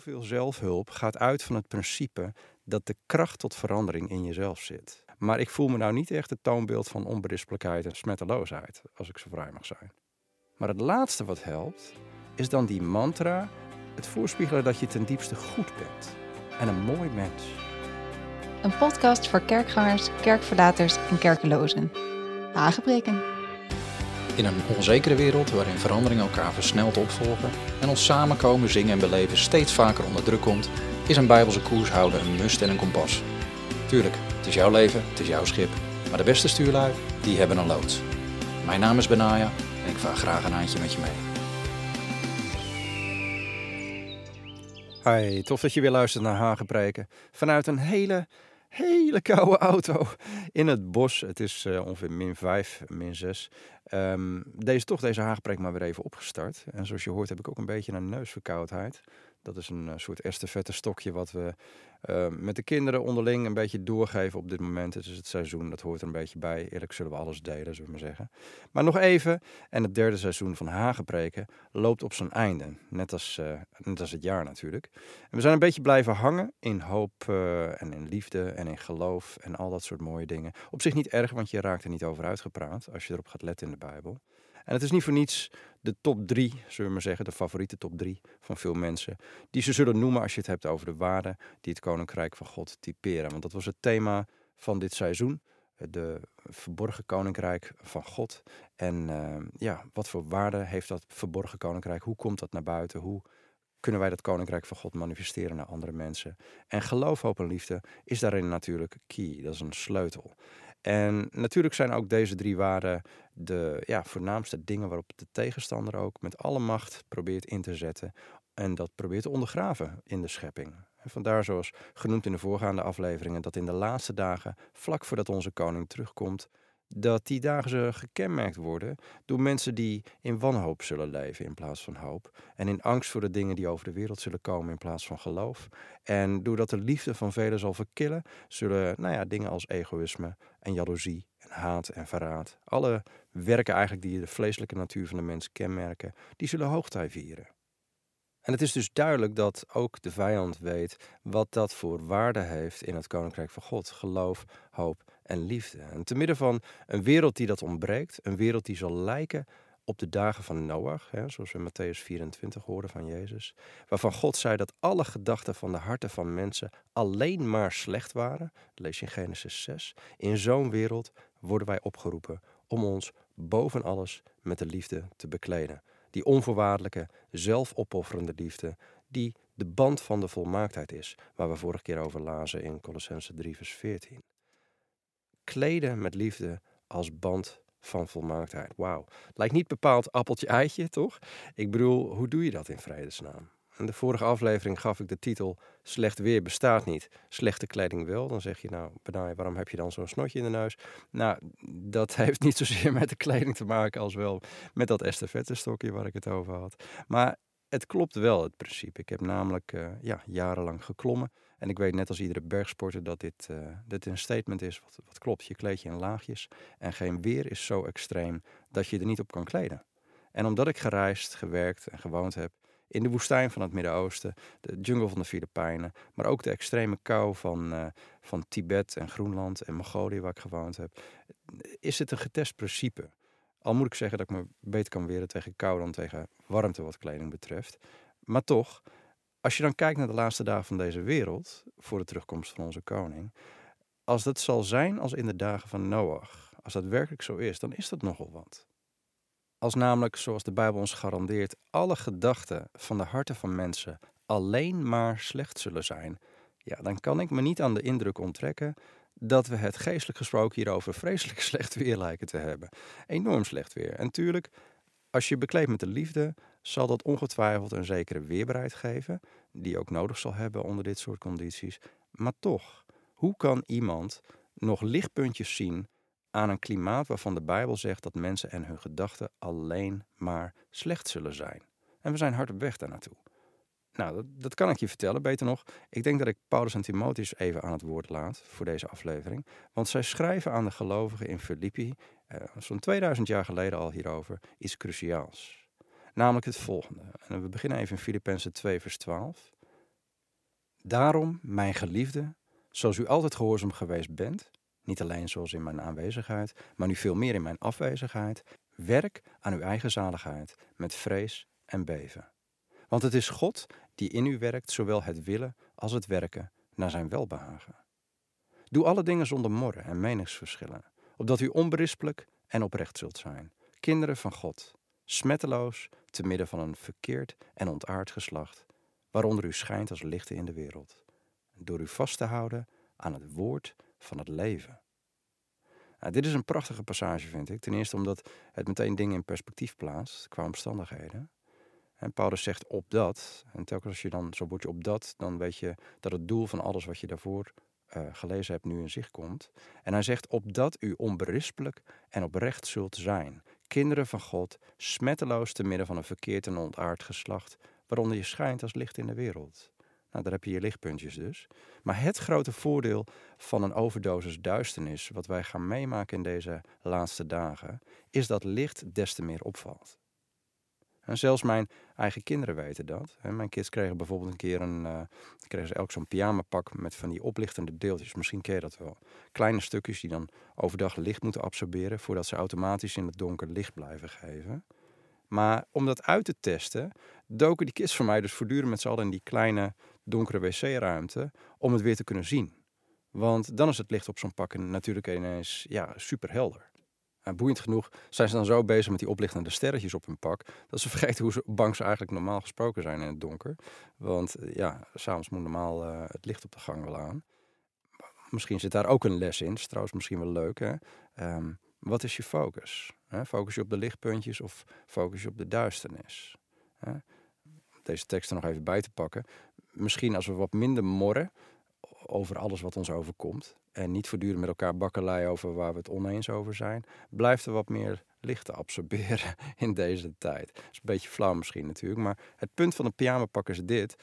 veel zelfhulp gaat uit van het principe dat de kracht tot verandering in jezelf zit. Maar ik voel me nou niet echt het toonbeeld van onberispelijkheid en smetteloosheid, als ik zo vrij mag zijn. Maar het laatste wat helpt, is dan die mantra, het voorspiegelen dat je ten diepste goed bent en een mooi mens. Een podcast voor kerkgangers, kerkverlaters en kerkelozen. Aangebreken. In een onzekere wereld waarin veranderingen elkaar versneld opvolgen en ons samenkomen, zingen en beleven steeds vaker onder druk komt, is een bijbelse koers houden een must en een kompas. Tuurlijk, het is jouw leven, het is jouw schip, maar de beste stuurlui, die hebben een loods. Mijn naam is Benaya en ik vaar graag een handje met je mee. Hi, tof dat je weer luistert naar Hagenpreken. Vanuit een hele, hele koude auto in het bos. Het is eh, ongeveer min 5, min 6. Ehm, deze, toch deze Hagenpreek maar weer even opgestart. En zoals je hoort heb ik ook een beetje een neusverkoudheid. Dat is een uh, soort estafette stokje wat we uh, met de kinderen onderling een beetje doorgeven op dit moment. Het is het seizoen, dat hoort er een beetje bij. Eerlijk zullen we alles delen, zullen we maar zeggen. Maar nog even, en het derde seizoen van Hagenpreken loopt op zijn einde. Net als, uh, net als het jaar natuurlijk. En we zijn een beetje blijven hangen in hoop en in liefde en in geloof en al dat soort mooie dingen. Op zich niet erg, want je raakt er niet over uitgepraat als je erop gaat letten in de Bijbel. En het is niet voor niets de top drie, zullen we maar zeggen, de favoriete top drie van veel mensen. Die ze zullen noemen als je het hebt over de waarden die het Koninkrijk van God typeren. Want dat was het thema van dit seizoen. De verborgen koninkrijk van God. En uh, ja, wat voor waarde heeft dat verborgen koninkrijk? Hoe komt dat naar buiten? Hoe kunnen wij dat koninkrijk van God manifesteren naar andere mensen? En geloof, hoop en liefde is daarin natuurlijk key. Dat is een sleutel. En natuurlijk zijn ook deze drie waarden de ja, voornaamste dingen waarop de tegenstander ook met alle macht probeert in te zetten en dat probeert te ondergraven in de schepping. En vandaar, zoals genoemd in de voorgaande afleveringen, dat in de laatste dagen, vlak voordat onze koning terugkomt, dat die dagen ze gekenmerkt worden door mensen die in wanhoop zullen leven in plaats van hoop. En in angst voor de dingen die over de wereld zullen komen in plaats van geloof. En doordat de liefde van velen zal verkillen, zullen nou ja, dingen als egoïsme en jaloezie en haat en verraad, alle werken eigenlijk die de vleeselijke natuur van de mens kenmerken, die zullen hoogtij vieren. En het is dus duidelijk dat ook de vijand weet wat dat voor waarde heeft in het koninkrijk van God: geloof, hoop en liefde. En te midden van een wereld die dat ontbreekt, een wereld die zal lijken op de dagen van Noach, hè, zoals we in Matthäus 24 horen van Jezus, waarvan God zei dat alle gedachten van de harten van mensen alleen maar slecht waren, lees je in Genesis 6. In zo'n wereld worden wij opgeroepen om ons boven alles met de liefde te bekleden. Die onvoorwaardelijke, zelfopofferende liefde, die de band van de volmaaktheid is, waar we vorige keer over lazen in Colossense 3, vers 14. Kleden met liefde als band van volmaaktheid. Wauw. Lijkt niet bepaald appeltje-eitje, toch? Ik bedoel, hoe doe je dat in vredesnaam? In de vorige aflevering gaf ik de titel Slecht weer bestaat niet, slechte kleding wel. Dan zeg je nou, Benai, waarom heb je dan zo'n snotje in de neus? Nou, dat heeft niet zozeer met de kleding te maken als wel met dat estafette-stokje waar ik het over had. Maar het klopt wel, het principe. Ik heb namelijk uh, ja, jarenlang geklommen. En ik weet net als iedere bergsporter dat dit, uh, dit een statement is wat, wat klopt. Je kleed je in laagjes en geen weer is zo extreem dat je er niet op kan kleden. En omdat ik gereisd, gewerkt en gewoond heb in de woestijn van het Midden-Oosten, de jungle van de Filipijnen, maar ook de extreme kou van, uh, van Tibet en Groenland en Mongolië waar ik gewoond heb, is het een getest principe. Al moet ik zeggen dat ik me beter kan weren tegen kou dan tegen warmte wat kleding betreft. Maar toch, als je dan kijkt naar de laatste dagen van deze wereld, voor de terugkomst van onze koning, als dat zal zijn als in de dagen van Noach, als dat werkelijk zo is, dan is dat nogal wat. Als namelijk, zoals de Bijbel ons garandeert, alle gedachten van de harten van mensen alleen maar slecht zullen zijn, ja, dan kan ik me niet aan de indruk onttrekken dat we het geestelijk gesproken hierover vreselijk slecht weer lijken te hebben. Enorm slecht weer. En tuurlijk, als je bekleedt met de liefde, zal dat ongetwijfeld een zekere weerbaarheid geven, die ook nodig zal hebben onder dit soort condities. Maar toch, hoe kan iemand nog lichtpuntjes zien aan een klimaat waarvan de Bijbel zegt dat mensen en hun gedachten alleen maar slecht zullen zijn? En we zijn hard op weg daar naartoe. Nou, dat, dat, kan ik je vertellen. Beter nog, ik denk dat ik Paulus en Timotheus even aan het woord laat voor deze aflevering. Want zij schrijven aan de gelovigen in Filippi, eh, zo'n 2000 jaar geleden al hierover, iets cruciaals. Namelijk het volgende. En we beginnen even in Filippenzen 2, vers 12. Daarom, mijn geliefde, zoals u altijd gehoorzaam geweest bent, niet alleen zoals in mijn aanwezigheid, maar nu veel meer in mijn afwezigheid, werk aan uw eigen zaligheid met vrees en beven. Want het is God die in u werkt, zowel het willen als het werken naar zijn welbehagen. Doe alle dingen zonder morren en meningsverschillen, opdat u onberispelijk en oprecht zult zijn, kinderen van God, smetteloos te midden van een verkeerd en ontaard geslacht, waaronder u schijnt als lichten in de wereld, door u vast te houden aan het woord van het leven. Nou, dit is een prachtige passage, vind ik. Ten eerste omdat het meteen dingen in perspectief plaatst qua omstandigheden. En Paulus zegt op dat, en telkens als je dan zo je op dat, dan weet je dat het doel van alles wat je daarvoor uh, gelezen hebt nu in zicht komt. En hij zegt op dat u onberispelijk en oprecht zult zijn, kinderen van God, smetteloos te midden van een verkeerd en ontaard geslacht, waaronder je schijnt als licht in de wereld. Nou, daar heb je je lichtpuntjes dus. Maar het grote voordeel van een overdosis duisternis, wat wij gaan meemaken in deze laatste dagen, is dat licht des te meer opvalt. En zelfs mijn eigen kinderen weten dat. Mijn kids kregen bijvoorbeeld een keer een, uh, kregen ze elk zo'n pyjamapak met van die oplichtende deeltjes. Misschien ken je dat wel. Kleine stukjes die dan overdag licht moeten absorberen voordat ze automatisch in het donker licht blijven geven. Maar om dat uit te testen, doken die kids van mij dus voortdurend met z'n allen in die kleine donkere wc-ruimte om het weer te kunnen zien. Want dan is het licht op zo'n pak natuurlijk ineens ja, super helder. En boeiend genoeg zijn ze dan zo bezig met die oplichtende sterretjes op hun pak, dat ze vergeten hoe bang ze eigenlijk normaal gesproken zijn in het donker. Want eh, ja, s'avonds moet normaal uh, het licht op de gang wel aan. Misschien zit daar ook een les in, is trouwens misschien wel leuk. Hè? Um, wat is je focus? Hè? Focus je op de lichtpuntjes of focus je op de duisternis? Hè? Deze tekst er nog even bij te pakken. Misschien als we wat minder morren over alles wat ons overkomt. En niet voortdurend met elkaar bakkelei over waar we het oneens over zijn. Blijft er wat meer licht te absorberen in deze tijd. Dat is een beetje flauw misschien natuurlijk. Maar het punt van de pyjamapak is dit.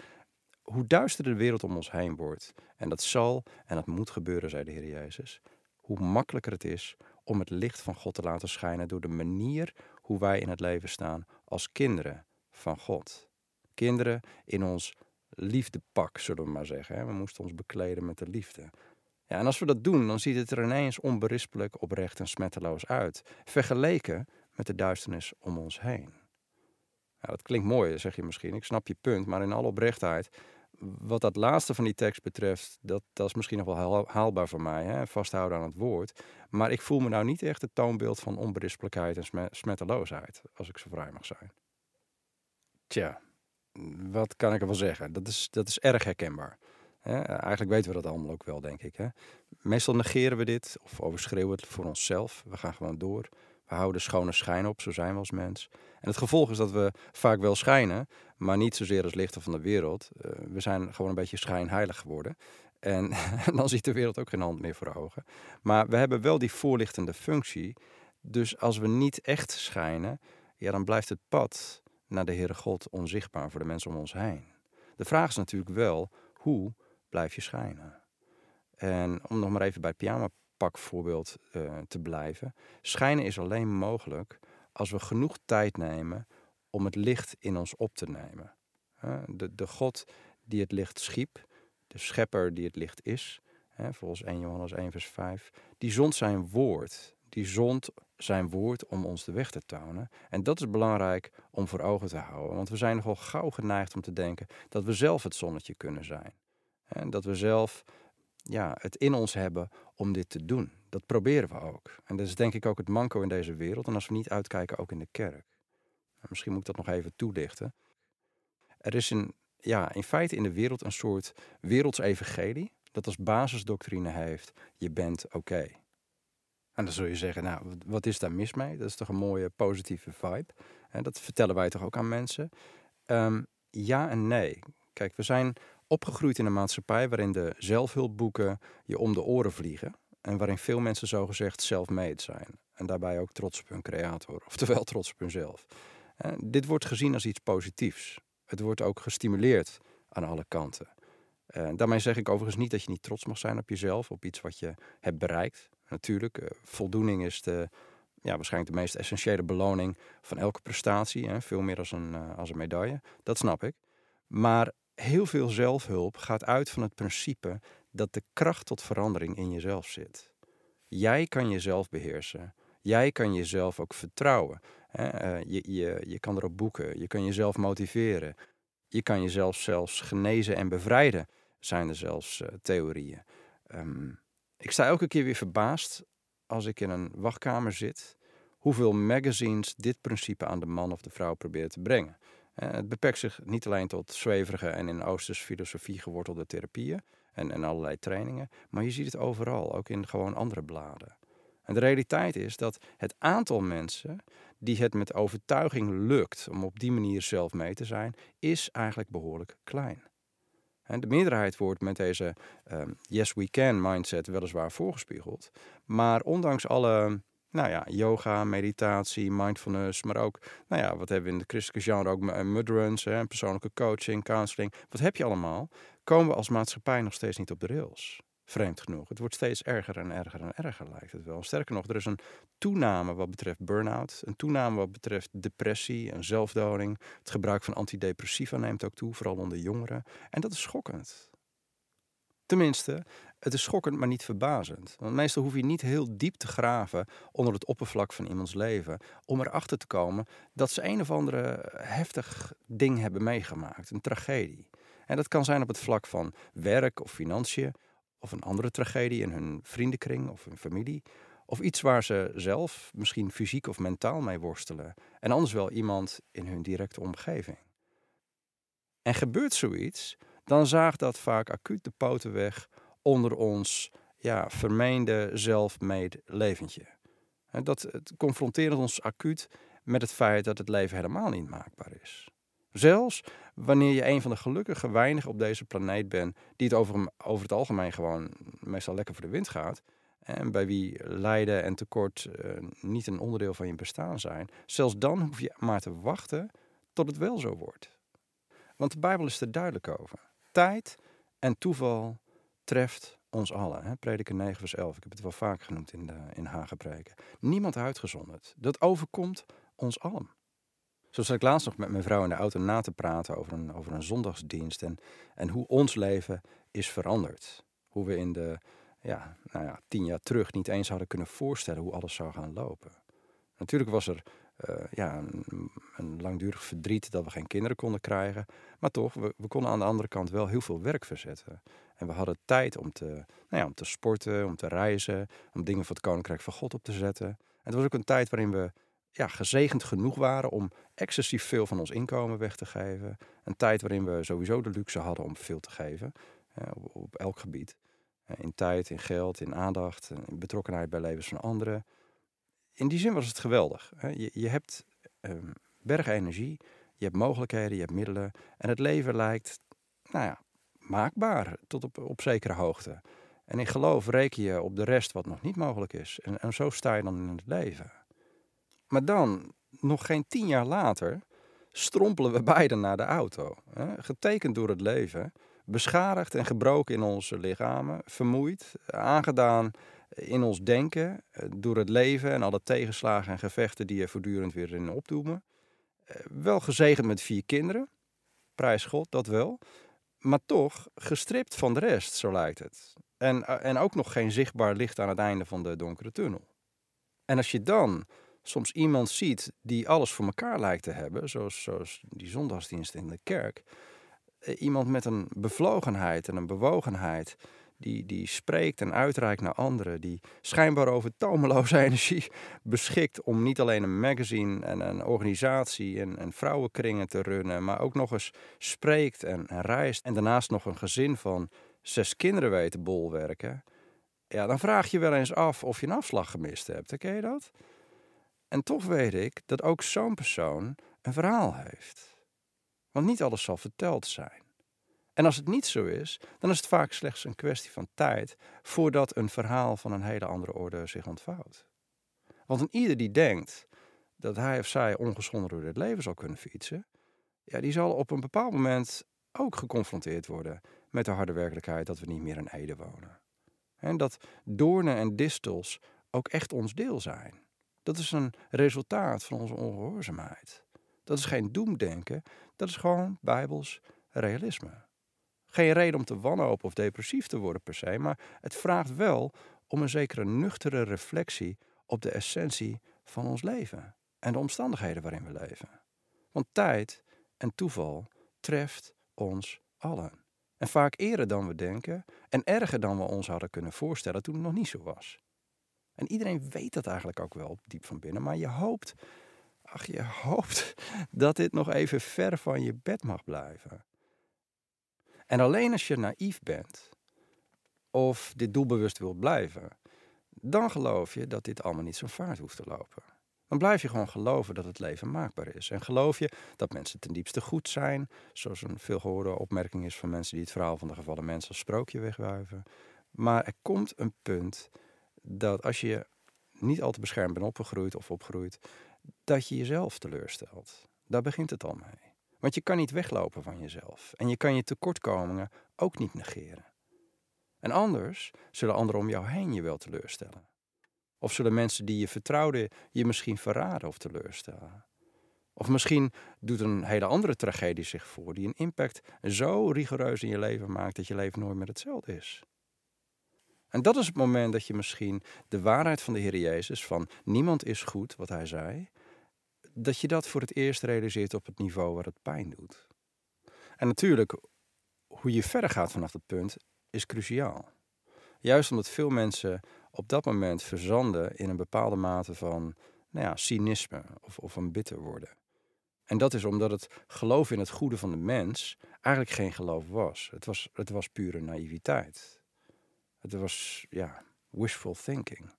Hoe duisterder de wereld om ons heen wordt. En dat zal en dat moet gebeuren, zei de Heer Jezus. Hoe makkelijker het is om het licht van God te laten schijnen door de manier hoe wij in het leven staan als kinderen van God. Kinderen in ons liefdepak, zullen we maar zeggen. We moesten ons bekleden met de liefde. Ja, en als we dat doen, dan ziet het er ineens onberispelijk, oprecht en smetteloos uit. Vergeleken met de duisternis om ons heen. Ja, dat klinkt mooi, zeg je misschien. Ik snap je punt, maar in alle oprechtheid. Wat dat laatste van die tekst betreft, dat, dat is misschien nog wel haalbaar voor mij. Hè? Vasthouden aan het woord. Maar ik voel me nou niet echt het toonbeeld van onberispelijkheid en smetteloosheid, als ik zo vrij mag zijn. Tja, wat kan ik ervan zeggen? Dat is, dat is erg herkenbaar. Eigenlijk weten we dat allemaal ook wel, denk ik. Hè? Meestal negeren we dit of overschreeuwen het voor onszelf. We gaan gewoon door. We houden schone schijn op, zo zijn we als mens. En het gevolg is dat we vaak wel schijnen, maar niet zozeer als lichten van de wereld. Uh, we zijn gewoon een beetje schijnheilig geworden. En dan ziet de wereld ook geen hand meer voor ogen. Maar we hebben wel die voorlichtende functie. Dus als we niet echt schijnen, ja, dan blijft het pad naar de Heere God onzichtbaar voor de mensen om ons heen. De vraag is natuurlijk wel, hoe blijf je schijnen? En om nog maar even bij het pyjama-pak voorbeeld uh, te blijven. Schijnen is alleen mogelijk als we genoeg tijd nemen om het licht in ons op te nemen. De, de God die het licht schiep, de schepper die het licht is, volgens 1 Johannes 1 vers 5, die zond zijn woord die zond zijn woord om ons de weg te tonen. En dat is belangrijk om voor ogen te houden. Want we zijn nogal gauw geneigd om te denken dat we zelf het zonnetje kunnen zijn. En dat we zelf ja, het in ons hebben om dit te doen. Dat proberen we ook. En dat is denk ik ook het manco in deze wereld. En als we niet uitkijken, ook in de kerk. Misschien moet ik dat nog even toelichten. Er is een, ja, in feite in de wereld een soort werelds evangelie dat als basisdoctrine heeft: je bent oké. En dan zul je zeggen, nou, wat is daar mis mee? Dat is toch een mooie positieve vibe. En dat vertellen wij toch ook aan mensen? Ehm, ja en nee. Kijk, we zijn opgegroeid in een maatschappij waarin de zelfhulpboeken je om de oren vliegen. En waarin veel mensen zogezegd self-made zijn. En daarbij ook trots op hun creator, oftewel trots op hunzelf. En dit wordt gezien als iets positiefs. Het wordt ook gestimuleerd aan alle kanten. En daarmee zeg ik overigens niet dat je niet trots mag zijn op jezelf, op iets wat je hebt bereikt. Natuurlijk, uh, voldoening is de, ja, waarschijnlijk de meest essentiële beloning van elke prestatie. Hè? Veel meer als een, uh, als een medaille. Dat snap ik. Maar heel veel zelfhulp gaat uit van het principe dat de kracht tot verandering in jezelf zit. Jij kan jezelf beheersen. Jij kan jezelf ook vertrouwen. Eh, je, je, je kan erop boeken. Je kan jezelf motiveren. Je kan jezelf zelfs genezen en bevrijden, zijn er zelfs theorieën. Ehm, ik sta elke keer weer verbaasd als ik in een wachtkamer zit, hoeveel magazines dit principe aan de man of de vrouw proberen te brengen. Uh, het beperkt zich niet alleen tot zweverige en in Oosterse filosofie gewortelde therapieën en, en allerlei trainingen, maar je ziet het overal, ook in gewoon andere bladen. En de realiteit is dat het aantal mensen die het met overtuiging lukt om op die manier zelf mee te zijn, is eigenlijk behoorlijk klein. En de meerderheid wordt met deze um, yes we can mindset weliswaar voorgespiegeld. Maar ondanks alle nou ja, yoga, meditatie, mindfulness, maar ook, nou ja, wat hebben we in de christelijke genre ook, eh, mudruns, persoonlijke coaching, counseling. Wat heb je allemaal? Komen we als maatschappij nog steeds niet op de rails? Vreemd genoeg. Het wordt steeds erger en erger en erger, lijkt het wel. Sterker nog, er is een toename wat betreft burn-out. Een toename wat betreft depressie en zelfdoding. Het gebruik van antidepressiva neemt ook toe, vooral onder jongeren. En dat is schokkend. Tenminste, het is schokkend, maar niet verbazend. Want meestal hoef je niet heel diep te graven onder het oppervlak van iemands leven. om erachter te komen dat ze een of andere heftig ding hebben meegemaakt. Een tragedie. En dat kan zijn op het vlak van werk of financiën of een andere tragedie in hun vriendenkring of hun familie. Of iets waar ze zelf misschien fysiek of mentaal mee worstelen. En anders wel iemand in hun directe omgeving. En gebeurt zoiets, dan zaagt dat vaak acuut de poten weg onder ons ja, vermeende zelfmade leventje. En dat het confronteert ons acuut met het feit dat het leven helemaal niet maakbaar is. Zelfs wanneer je een van de gelukkige weinigen op deze planeet bent die het over, het algemeen gewoon meestal lekker voor de wind gaat. En bij wie lijden en tekort uh, niet een onderdeel van je bestaan zijn. Zelfs dan hoef je maar te wachten tot het wel zo wordt. Want de Bijbel is er duidelijk over. Tijd en toeval treft ons allen. Hè? Prediker 9 vers 11. Ik heb het wel vaak genoemd in, de, in Hagepreken. Niemand uitgezonderd. Dat overkomt ons allen. Zo zat ik laatst nog met mijn vrouw in de auto na te praten over een, over een zondagsdienst en, en hoe ons leven is veranderd. Hoe we in de ja, nou ja, tien jaar terug niet eens hadden kunnen voorstellen hoe alles zou gaan lopen. Natuurlijk was er uh, ja, een, een, langdurig verdriet dat we geen kinderen konden krijgen. Maar toch, we, we, konden aan de andere kant wel heel veel werk verzetten. En we hadden tijd om te, nou ja, om te sporten, om te reizen, om dingen voor het Koninkrijk van God op te zetten. En het was ook een tijd waarin we ja, gezegend genoeg waren om excessief veel van ons inkomen weg te geven. Een tijd waarin we sowieso de luxe hadden om veel te geven, op, elk gebied. in tijd, in geld, in aandacht, in betrokkenheid bij levens van anderen. In die zin was het geweldig. Je, je hebt um, bergen energie, je hebt mogelijkheden, je hebt middelen. En het leven lijkt, nou ja, maakbaar tot op, op zekere hoogte. En in geloof reken je op de rest wat nog niet mogelijk is. En, en zo sta je dan in het leven. Maar dan, nog geen tien jaar later, strompelen we beiden naar de auto. Hè? Getekend door het leven, beschadigd en gebroken in onze lichamen, vermoeid, aangedaan in ons denken eh, door het leven en alle tegenslagen en gevechten die er voortdurend weer in opdoemen. Eh, wel gezegend met vier kinderen, prijs God, dat wel. Maar toch gestript van de rest, zo lijkt het. En, eh, en ook nog geen zichtbaar licht aan het einde van de donkere tunnel. En als je dan soms iemand ziet die alles voor elkaar lijkt te hebben, zoals, zoals die zondagsdienst in de kerk. Eh, iemand met een bevlogenheid en een bewogenheid, die, die spreekt en uitreikt naar anderen, die schijnbaar over tomeloze energie beschikt om niet alleen een magazine en een organisatie en, en vrouwenkringen te runnen, maar ook nog eens spreekt en, en reist en daarnaast nog een gezin van zes kinderen weet te bolwerken. Ja, dan vraag je wel eens af of je een afslag gemist hebt. Ken je dat? En toch weet ik dat ook zo'n persoon een verhaal heeft. Want niet alles zal verteld zijn. En als het niet zo is, dan is het vaak slechts een kwestie van tijd voordat een verhaal van een hele andere orde zich ontvouwt. Want een ieder die denkt dat hij of zij ongeschonden door het leven zal kunnen fietsen, ja, die zal op een bepaald moment ook geconfronteerd worden met de harde werkelijkheid dat we niet meer in Ede wonen. En dat doornen en distels ook echt ons deel zijn. Dat is een resultaat van onze ongehoorzaamheid. Dat is geen doemdenken, dat is gewoon bijbels realisme. Geen reden om te wanhopen of depressief te worden per se, maar het vraagt wel om een zekere nuchtere reflectie op de essentie van ons leven en de omstandigheden waarin we leven. Want tijd en toeval treft ons allen. En vaak eerder dan we denken en erger dan we ons hadden kunnen voorstellen toen het nog niet zo was. En iedereen weet dat eigenlijk ook wel diep van binnen, maar je hoopt, ach je hoopt dat dit nog even ver van je bed mag blijven. En alleen als je naïef bent of dit doelbewust wilt blijven, dan geloof je dat dit allemaal niet zo vaart hoeft te lopen. Dan blijf je gewoon geloven dat het leven maakbaar is. En geloof je dat mensen ten diepste goed zijn, zoals een veelgehoorde opmerking is van mensen die het verhaal van de gevallen mensen als sprookje wegwuiven. Maar er komt een punt dat als je niet al te beschermd bent opgegroeid of opgroeit, dat je jezelf teleurstelt. Daar begint het al mee. Want je kan niet weglopen van jezelf. En je kan je tekortkomingen ook niet negeren. En anders zullen anderen om jou heen je wel teleurstellen. Of zullen mensen die je vertrouwden je misschien verraden of teleurstellen. Of misschien doet een hele andere tragedie zich voor die een impact zo rigoureus in je leven maakt dat je leven nooit meer hetzelfde is. En dat is het moment dat je misschien de waarheid van de Heer Jezus, van niemand is goed, wat hij zei, dat je dat voor het eerst realiseert op het niveau waar het pijn doet. En natuurlijk, hoe je verder gaat vanaf dat punt is cruciaal. Juist omdat veel mensen op dat moment verzanden in een bepaalde mate van nou ja, cynisme of, of een bitter worden. En dat is omdat het geloof in het goede van de mens eigenlijk geen geloof was. Het was, het was pure naïviteit. Het was, ja, wishful thinking.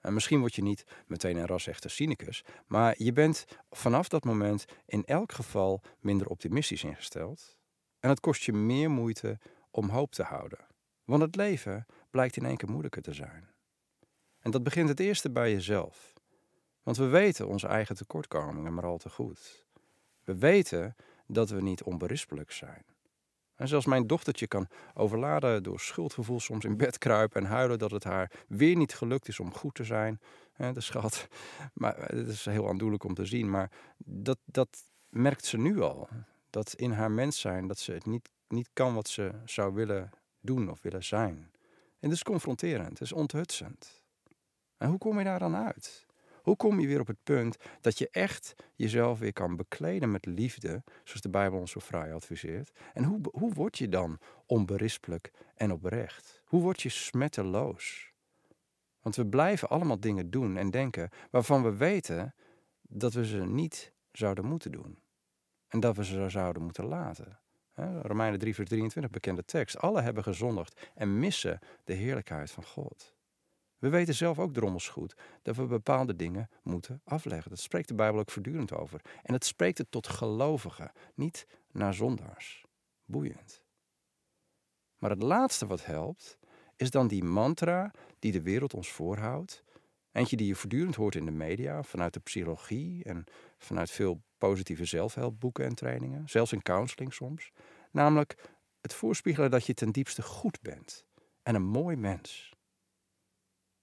En misschien word je niet meteen een ras-echte cynicus, maar je bent vanaf dat moment in elk geval minder optimistisch ingesteld. En het kost je meer moeite om hoop te houden. Want het leven blijkt in één keer moeilijker te zijn. En dat begint het eerste bij jezelf. Want we weten onze eigen tekortkomingen maar al te goed. We weten dat we niet onberispelijk zijn. En zelfs mijn dochtertje kan overladen door schuldgevoel soms in bed kruipen en huilen dat het haar weer niet gelukt is om goed te zijn. de schat. Maar het is heel aandoenlijk om te zien. Maar dat, dat merkt ze nu al. Dat in haar mens zijn, dat ze het niet, niet kan wat ze zou willen doen of willen zijn. En dat is confronterend, het is onthutsend. En hoe kom je daar dan uit? Hoe kom je weer op het punt dat je echt jezelf weer kan bekleden met liefde, zoals de Bijbel ons zo fraai adviseert? En hoe, hoe word je dan onberispelijk en oprecht? Hoe word je smetteloos? Want we blijven allemaal dingen doen en denken waarvan we weten dat we ze niet zouden moeten doen. En dat we ze zouden moeten laten. Romeinen 3, vers 23, bekende tekst. Alle hebben gezondigd en missen de heerlijkheid van God. We weten zelf ook drommels goed dat we bepaalde dingen moeten afleggen. Dat spreekt de Bijbel ook voortdurend over. En het spreekt het tot gelovigen, niet naar zondaars. Boeiend. Maar het laatste wat helpt, is dan die mantra die de wereld ons voorhoudt. Eentje die je voortdurend hoort in de media, vanuit de psychologie en vanuit veel positieve zelfhelpboeken en trainingen, zelfs in counseling soms. Namelijk het voorspiegelen dat je ten diepste goed bent en een mooi mens.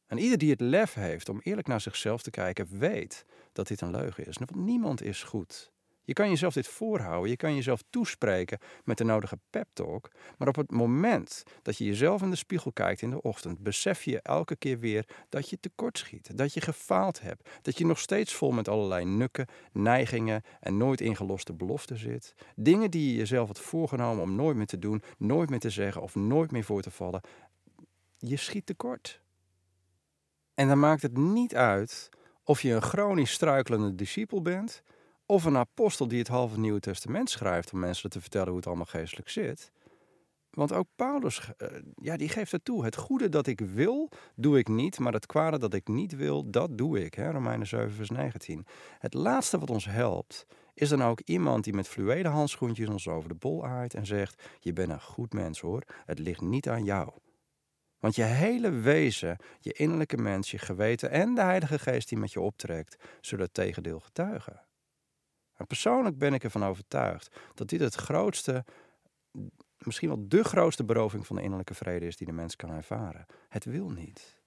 En ieder die het lef heeft om eerlijk naar zichzelf te kijken, weet dat dit een leugen is. Want niemand is goed. Je kan jezelf dit voorhouden, je kan jezelf toespreken met de nodige pep talk, maar op het moment dat je jezelf in de spiegel kijkt in de ochtend, besef je elke keer weer dat je tekortschiet, dat je gefaald hebt, dat je nog steeds vol met allerlei nukken, neigingen en nooit ingeloste beloften zit. Dingen die je jezelf had voorgenomen om nooit meer te doen, nooit meer te zeggen of nooit meer voor te vallen. Je schiet tekort. En dan maakt het niet uit of je een chronisch struikelende discipel bent, of een apostel die het halve Nieuwe Testament schrijft om mensen te vertellen hoe het allemaal geestelijk zit. Want ook Paulus, eh, ja, die geeft het toe. Het goede dat ik wil, doe ik niet. Maar het kwade dat ik niet wil, dat doe ik. Hè? Romeinen 7, vers 19. Het laatste wat ons helpt, is dan ook iemand die met fluwelen handschoentjes ons over de bol aait en zegt: Je bent een goed mens hoor, het ligt niet aan jou. Want je hele wezen, je innerlijke mens, je geweten en de Heilige Geest die met je optrekt, zullen het tegendeel getuigen. En persoonlijk ben ik ervan overtuigd dat dit het grootste, misschien wel de grootste beroving van de innerlijke vrede is die de mens kan ervaren. Het wil niet.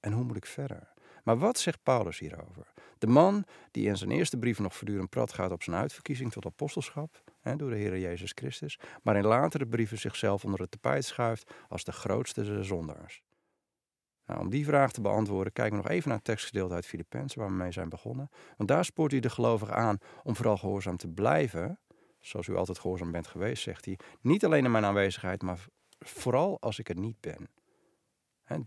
En hoe moet ik verder? Maar wat zegt Paulus hierover? De man die in zijn eerste brief nog voortdurend prat gaat op zijn uitverkiezing tot apostelschap hè, door de Heer Jezus Christus, maar in latere brieven zichzelf onder het tapijt schuift als de grootste zondaars. Nou, om die vraag te beantwoorden, kijken we nog even naar het tekstgedeelte uit Filippenzen waar we mee zijn begonnen. Want daar spoort hij de gelovigen aan om vooral gehoorzaam te blijven, zoals u altijd gehoorzaam bent geweest, zegt hij. Niet alleen in mijn aanwezigheid, maar vooral als ik er niet ben.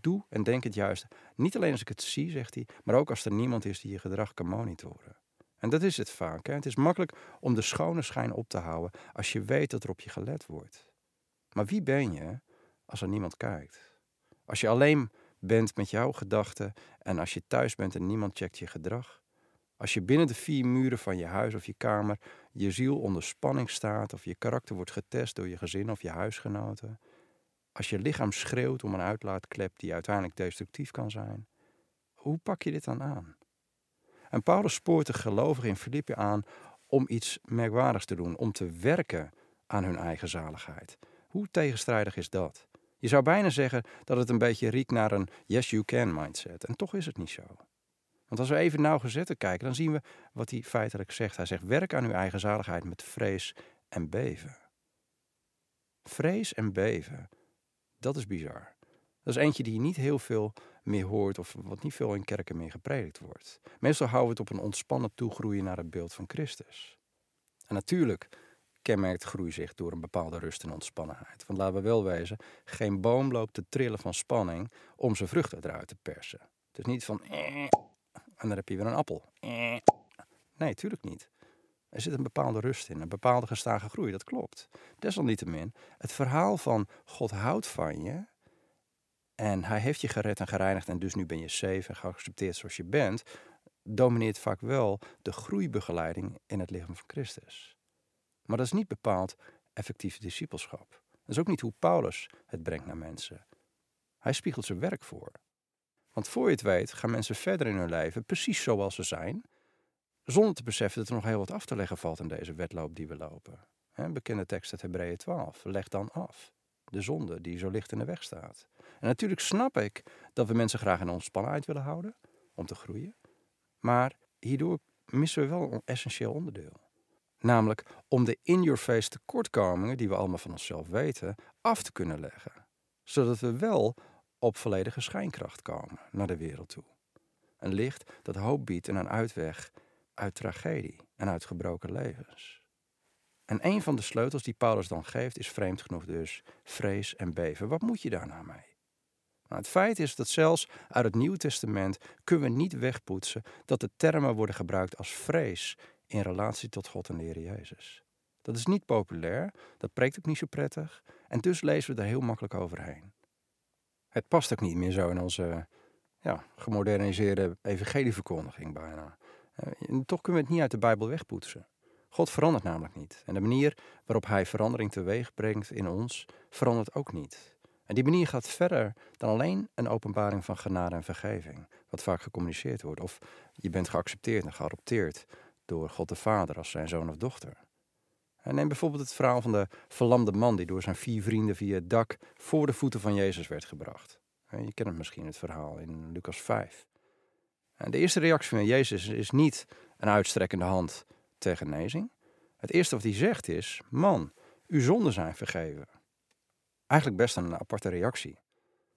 Doe en denk het juiste. Niet alleen als ik het zie, zegt hij, maar ook als er niemand is die je gedrag kan monitoren. En dat is het vaak. Hè? Het is makkelijk om de schone schijn op te houden als je weet dat er op je gelet wordt. Maar wie ben je als er niemand kijkt? Als je alleen bent met jouw gedachten en als je thuis bent en niemand checkt je gedrag. Als je binnen de vier muren van je huis of je kamer je ziel onder spanning staat of je karakter wordt getest door je gezin of je huisgenoten. Als je lichaam schreeuwt om een uitlaatklep die uiteindelijk destructief kan zijn. Hoe pak je dit dan aan? En Paulus spoort de gelovigen in Filippi aan om iets merkwaardigs te doen, om te werken aan hun eigen zaligheid. Hoe tegenstrijdig is dat? Je zou bijna zeggen dat het een beetje riekt naar een yes you can mindset. En toch is het niet zo. Want als we even nauwgezetter kijken, dan zien we wat hij feitelijk zegt. Hij zegt: werk aan uw eigen zaligheid met vrees en beven. Vrees en beven, dat is bizar. Dat is eentje die je niet heel veel meer hoort of wat niet veel in kerken meer gepredikt wordt. Meestal houden we het op een ontspannen toegroeien naar het beeld van Christus. En natuurlijk kenmerkt groei zich door een bepaalde rust en ontspannenheid. Want laten we wel wezen, geen boom loopt te trillen van spanning om zijn vruchten eruit te persen. Het is niet van eh, en dan heb je weer een appel. Eh. Nee, tuurlijk niet. Er zit een bepaalde rust in, een bepaalde gestage groei, dat klopt. Desalniettemin, het verhaal van God houdt van je en hij heeft je gered en gereinigd en dus nu ben je safe en geaccepteerd zoals je bent, domineert vaak wel de groeibegeleiding in het lichaam van Christus. Maar dat is niet bepaald effectieve discipelschap. Dat is ook niet hoe Paulus het brengt naar mensen. Hij spiegelt zijn werk voor. Want voor je het weet gaan mensen verder in hun leven precies zoals ze zijn, zonder te beseffen dat er nog heel wat af te leggen valt in deze wedloop die we lopen. Bekende tekst uit Hebreeën 12. Leg dan af. De zonde die zo licht in de weg staat. En natuurlijk snap ik dat we mensen graag in ontspannenheid willen houden, om te groeien. Maar hierdoor missen we wel een essentieel onderdeel. Namelijk om de in-your-face tekortkomingen, die we allemaal van onszelf weten, af te kunnen leggen. Zodat we wel op volledige schijnkracht komen naar de wereld toe. Een licht dat hoop biedt en een uitweg uit tragedie en uit gebroken levens. En een van de sleutels die Paulus dan geeft is vreemd genoeg dus vrees en beven. Wat moet je daar nou mee? Het feit is dat zelfs uit het Nieuwe Testament kunnen we niet wegpoetsen dat de termen worden gebruikt als vrees in relatie tot God en de Heer Jezus. Dat is niet populair, dat preekt ook niet zo prettig en dus lezen we er heel makkelijk overheen. Het past ook niet meer zo in onze ja, gemoderniseerde evangelieverkondiging bijna. Eh, toch kunnen we het niet uit de Bijbel wegpoetsen. God verandert namelijk niet. En de manier waarop Hij verandering teweeg brengt in ons, verandert ook niet. En die manier gaat verder dan alleen een openbaring van genade en vergeving, wat vaak gecommuniceerd wordt. Of je bent geaccepteerd en geadopteerd door God de Vader als zijn zoon of dochter. Neem bijvoorbeeld het verhaal van de verlamde man die door zijn vier vrienden via het dak voor de voeten van Jezus werd gebracht. Je kent het misschien, het verhaal in Lucas 5. De eerste reactie van Jezus is niet een uitstrekkende hand ter genezing. Het eerste wat hij zegt is: Man, uw zonden zijn vergeven. Eigenlijk best een aparte reactie.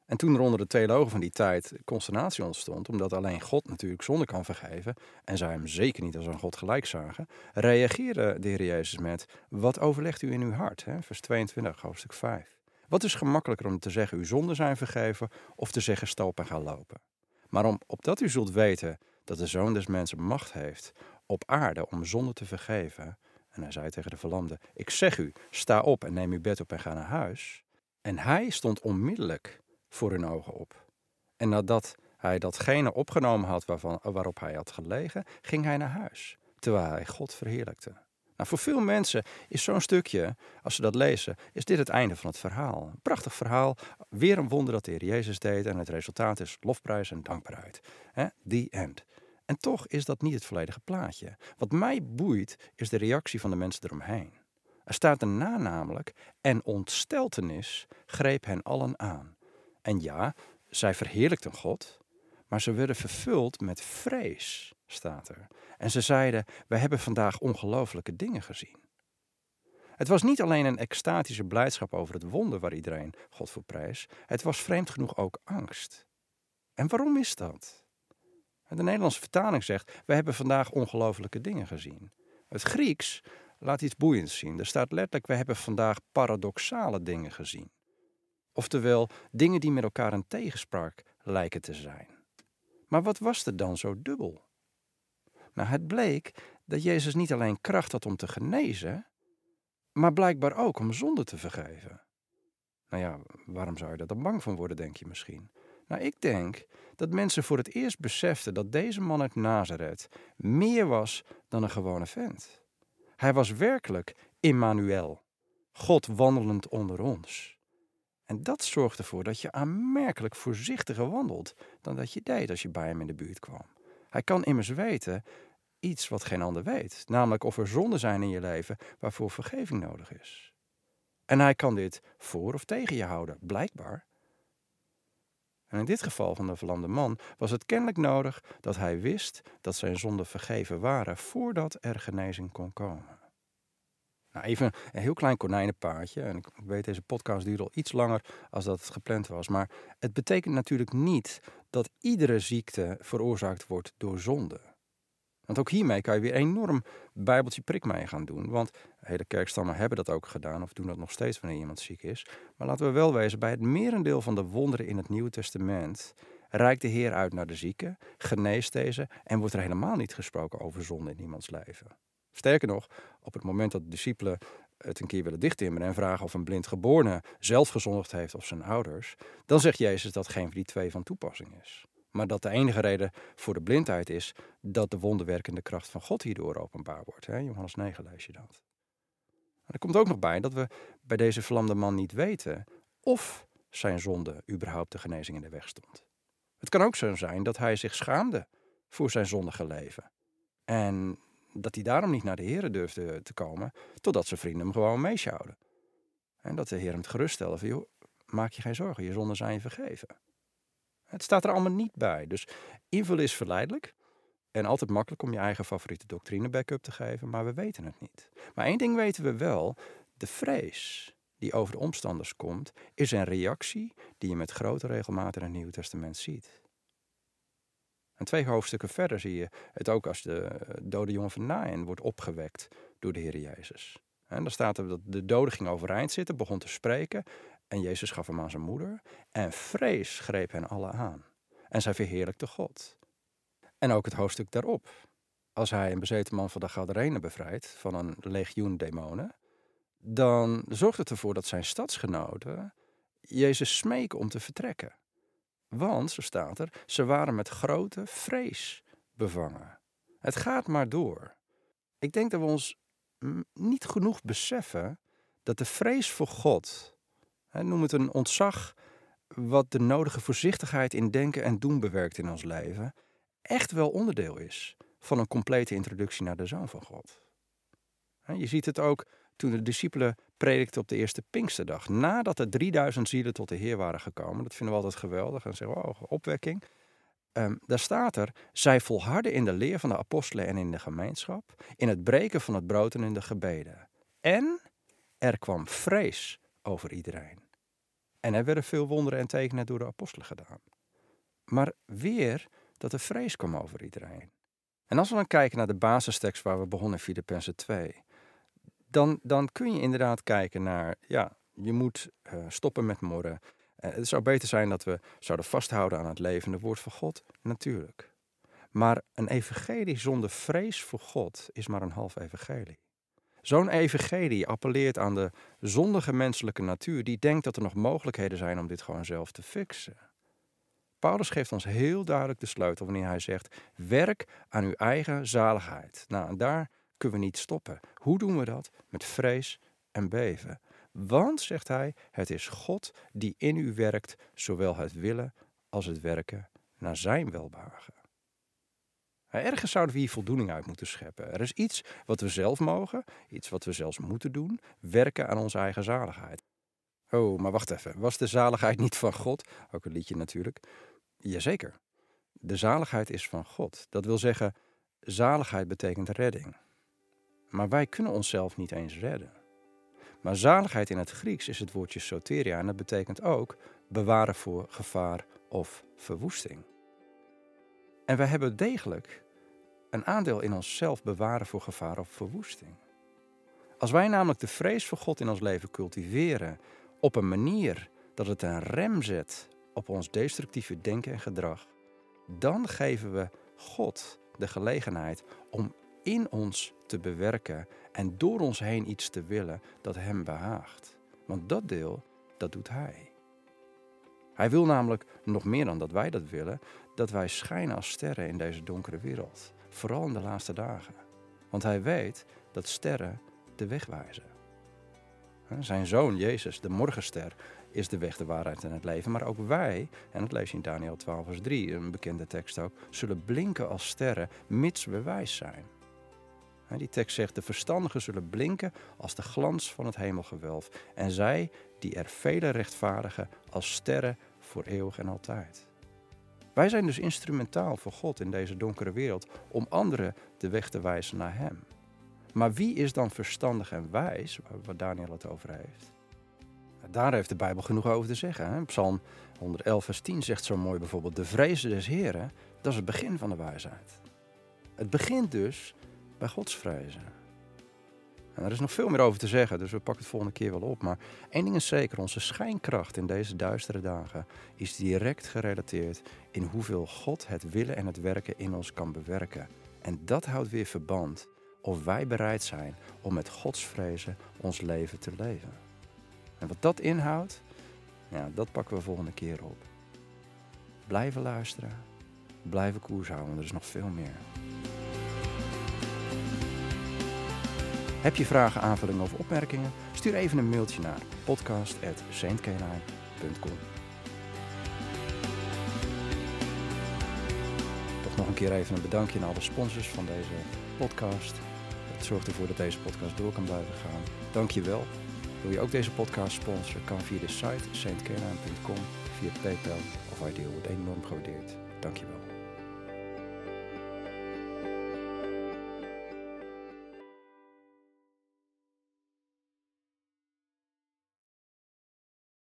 En toen er onder de theologen van die tijd consternatie ontstond, omdat alleen God natuurlijk zonde kan vergeven en zij hem zeker niet als een God gelijk zagen, reageerde de Heer Jezus met: Wat overlegt u in uw hart? Vers 22, hoofdstuk 5. Wat is gemakkelijker om te zeggen: Uw zonden zijn vergeven, of te zeggen: Sta op en ga lopen? Maar om, opdat u zult weten dat de zoon des mensen macht heeft op aarde om zonde te vergeven. En hij zei tegen de verlamde: Ik zeg u, sta op en neem uw bed op en ga naar huis. En hij stond onmiddellijk voor hun ogen op. En nadat hij datgene opgenomen had waarvan, waarop hij had gelegen, ging hij naar huis, terwijl hij God verheerlijkte. Nou, voor veel mensen is zo'n stukje, als ze dat lezen, is dit het einde van het verhaal. Een prachtig verhaal, weer een wonder dat de Heer Jezus deed en het resultaat is lofprijs en dankbaarheid. The end. En toch is dat niet het volledige plaatje. Wat mij boeit is de reactie van de mensen eromheen. Er staat daarna namelijk, en ontsteltenis greep hen allen aan. En ja, zij verheerlijkten God, Maar ze werden vervuld met vrees, staat er. En ze zeiden: We hebben vandaag ongelofelijke dingen gezien. Het was niet alleen een extatische blijdschap over het wonder waar iedereen God voor prijs. Het was vreemd genoeg ook angst. En waarom is dat? De Nederlandse vertaling zegt: We hebben vandaag ongelofelijke dingen gezien. Het Grieks laat iets boeiends zien. Er staat letterlijk: We hebben vandaag paradoxale dingen gezien. Oftewel, dingen die met elkaar in tegenspraak lijken te zijn. Maar wat was er dan zo dubbel? Nou, het bleek dat Jezus niet alleen kracht had om te genezen, maar blijkbaar ook om zonde te vergeven. Nou ja, waarom zou je daar dan bang van worden, denk je misschien? Nou, ik denk dat mensen voor het eerst beseften dat deze man uit Nazareth meer was dan een gewone vent. Hij was werkelijk Immanuel, God wandelend onder ons. En dat zorgt ervoor dat je aanmerkelijk voorzichtiger wandelt dan dat je deed als je bij hem in de buurt kwam. Hij kan immers weten iets wat geen ander weet, namelijk of er zonden zijn in je leven waarvoor vergeving nodig is. En hij kan dit voor of tegen je houden, blijkbaar. En in dit geval van de verlamde man was het kennelijk nodig dat hij wist dat zijn zonden vergeven waren voordat er genezing kon komen. Nou, even een heel klein konijnenpaardje. En ik weet, deze podcast duurt al iets langer als dat het gepland was. Maar het betekent natuurlijk niet dat iedere ziekte veroorzaakt wordt door zonde. Want ook hiermee kan je weer enorm bijbeltje prik mee gaan doen. Want hele kerkstammen hebben dat ook gedaan of doen dat nog steeds wanneer iemand ziek is. Maar laten we wel wezen, bij het merendeel van de wonderen in het Nieuwe Testament reikt de Heer uit naar de zieke, geneest deze en wordt er helemaal niet gesproken over zonde in iemands leven. Sterker nog, op het moment dat de discipelen het een keer willen dichttimmeren en vragen of een blind geborene zelf gezondigd heeft of zijn ouders, dan zegt Jezus dat geen van die twee van toepassing is. Maar dat de enige reden voor de blindheid is dat de wonderwerkende kracht van God hierdoor openbaar wordt. Hè? Johannes 9 lees je dat. er komt ook nog bij dat we bij deze verlamde man niet weten of zijn zonde überhaupt de genezing in de weg stond. Het kan ook zo zijn dat hij zich schaamde voor zijn zondige leven. En dat hij daarom niet naar de Heer durfde te komen, totdat zijn vrienden hem gewoon meesjouwden. En dat de Heer hem geruststelde van, joh, maak je geen zorgen, je zonden zijn je vergeven. Het staat er allemaal niet bij. Dus invullen is verleidelijk. En altijd makkelijk om je eigen favoriete doctrine backup te geven, maar we weten het niet. Maar één ding weten we wel: de vrees die over de omstanders komt, is een reactie die je met grote regelmaat in het Nieuwe Testament ziet. En twee hoofdstukken verder zie je het ook als de dode jongen van Nain wordt opgewekt door de Heer Jezus. En dan staat er dat de dode ging overeind zitten, begon te spreken en Jezus gaf hem aan zijn moeder. En vrees greep hen alle aan. En zij verheerlijkte God. En ook het hoofdstuk daarop. Als hij een bezeten man van de Gadarenen bevrijdt van een legioen demonen, dan zorgt het ervoor dat zijn stadsgenoten Jezus smeken om te vertrekken. Want, zo staat er, ze waren met grote vrees bevangen. Het gaat maar door. Ik denk dat we ons niet genoeg beseffen dat de vrees voor God Noem het een ontzag wat de nodige voorzichtigheid in denken en doen bewerkt in ons leven, echt wel onderdeel is van een complete introductie naar de Zoon van God. Je ziet het ook toen de discipelen predikten op de eerste Pinksterdag. Nadat er 3000 zielen tot de Heer waren gekomen. Dat vinden we altijd geweldig. En zeggen, oh, opwekking. Um, daar staat er, zij volharden in de leer van de apostelen en in de gemeenschap. In het breken van het brood en in de gebeden. En er kwam vrees over iedereen. En er werden veel wonderen en tekenen door de apostelen gedaan. Maar weer dat er vrees kwam over iedereen. En als we dan kijken naar de basistekst waar we begonnen Filippenzen 2, dan, dan kun je inderdaad kijken naar, ja, je moet uh, stoppen met morren. Uh, het zou beter zijn dat we zouden vasthouden aan het levende woord van God, natuurlijk. Maar een evangelie zonder vrees voor God is maar een half evangelie. Zo'n evangelie appelleert aan de zondige menselijke natuur die denkt dat er nog mogelijkheden zijn om dit gewoon zelf te fixen. Paulus geeft ons heel duidelijk de sleutel wanneer hij zegt: werk aan uw eigen zaligheid. Nou, daar kunnen we niet stoppen. Hoe doen we dat? Met vrees en beven. Want, zegt hij, het is God die in u werkt, zowel het willen als het werken naar zijn welbehagen. Ergens zouden we hier voldoening uit moeten scheppen. Er is iets wat we zelf mogen, iets wat we zelfs moeten doen, werken aan onze eigen zaligheid. Oh, maar wacht even. Was de zaligheid niet van God? Ook een liedje natuurlijk. Jazeker. De zaligheid is van God. Dat wil zeggen, zaligheid betekent redding. Maar wij kunnen onszelf niet eens redden. Maar zaligheid in het Grieks is het woordje soteria en dat betekent ook bewaren voor gevaar of verwoesting. En wij hebben degelijk een aandeel in onszelf bewaren voor gevaar of verwoesting. Als wij namelijk de vrees voor God in ons leven cultiveren op een manier dat het een rem zet op ons destructieve denken en gedrag, dan geven we God de gelegenheid om in ons te bewerken en door ons heen iets te willen dat Hem behaagt. Want dat deel, dat doet Hij. Hij wil namelijk nog meer dan dat wij dat willen, dat wij schijnen als sterren in deze donkere wereld. Vooral in de laatste dagen. Want Hij weet dat sterren de weg wijzen. Zijn zoon Jezus, de morgenster, is de weg, de waarheid en het leven. Maar ook wij, en dat lees je in Daniel 12, vers 3, een bekende tekst ook, zullen blinken als sterren, mits we wijs zijn. Die tekst zegt: De verstandigen zullen blinken als de glans van het hemelgewelf. En zij, die er vele rechtvaardigen, als sterren voor eeuwig en altijd. Wij zijn dus instrumentaal voor God in deze donkere wereld om anderen de weg te wijzen naar Hem. Maar wie is dan verstandig en wijs, waar Daniel het over heeft? Daar heeft de Bijbel genoeg over te zeggen. Hè? Psalm 111, vers 10 zegt zo mooi bijvoorbeeld: De vrezen des Heren, dat is het begin van de wijsheid. Het begint dus bij Gods vrezen. En er is nog veel meer over te zeggen, dus we pakken het volgende keer wel op. Maar één ding is zeker: onze schijnkracht in deze duistere dagen is direct gerelateerd in hoeveel God het willen en het werken in ons kan bewerken. En dat houdt weer verband of wij bereid zijn om met Gods vrezen ons leven te leven. En wat dat inhoudt, ja, dat pakken we volgende keer op. Blijven luisteren, blijven koers houden, er is nog veel meer. Heb je vragen, aanvullingen of opmerkingen? Stuur even een mailtje naar podcast.saintkenai.com Toch nog een keer even een bedankje aan alle sponsors van deze podcast. Het zorgt ervoor dat deze podcast door kan blijven gaan. Dank je wel. Wil je ook deze podcast sponsoren? Kan via de site saintkenai.com, via PayPal of Ideal. Wordt enorm gewaardeerd. Dank je wel.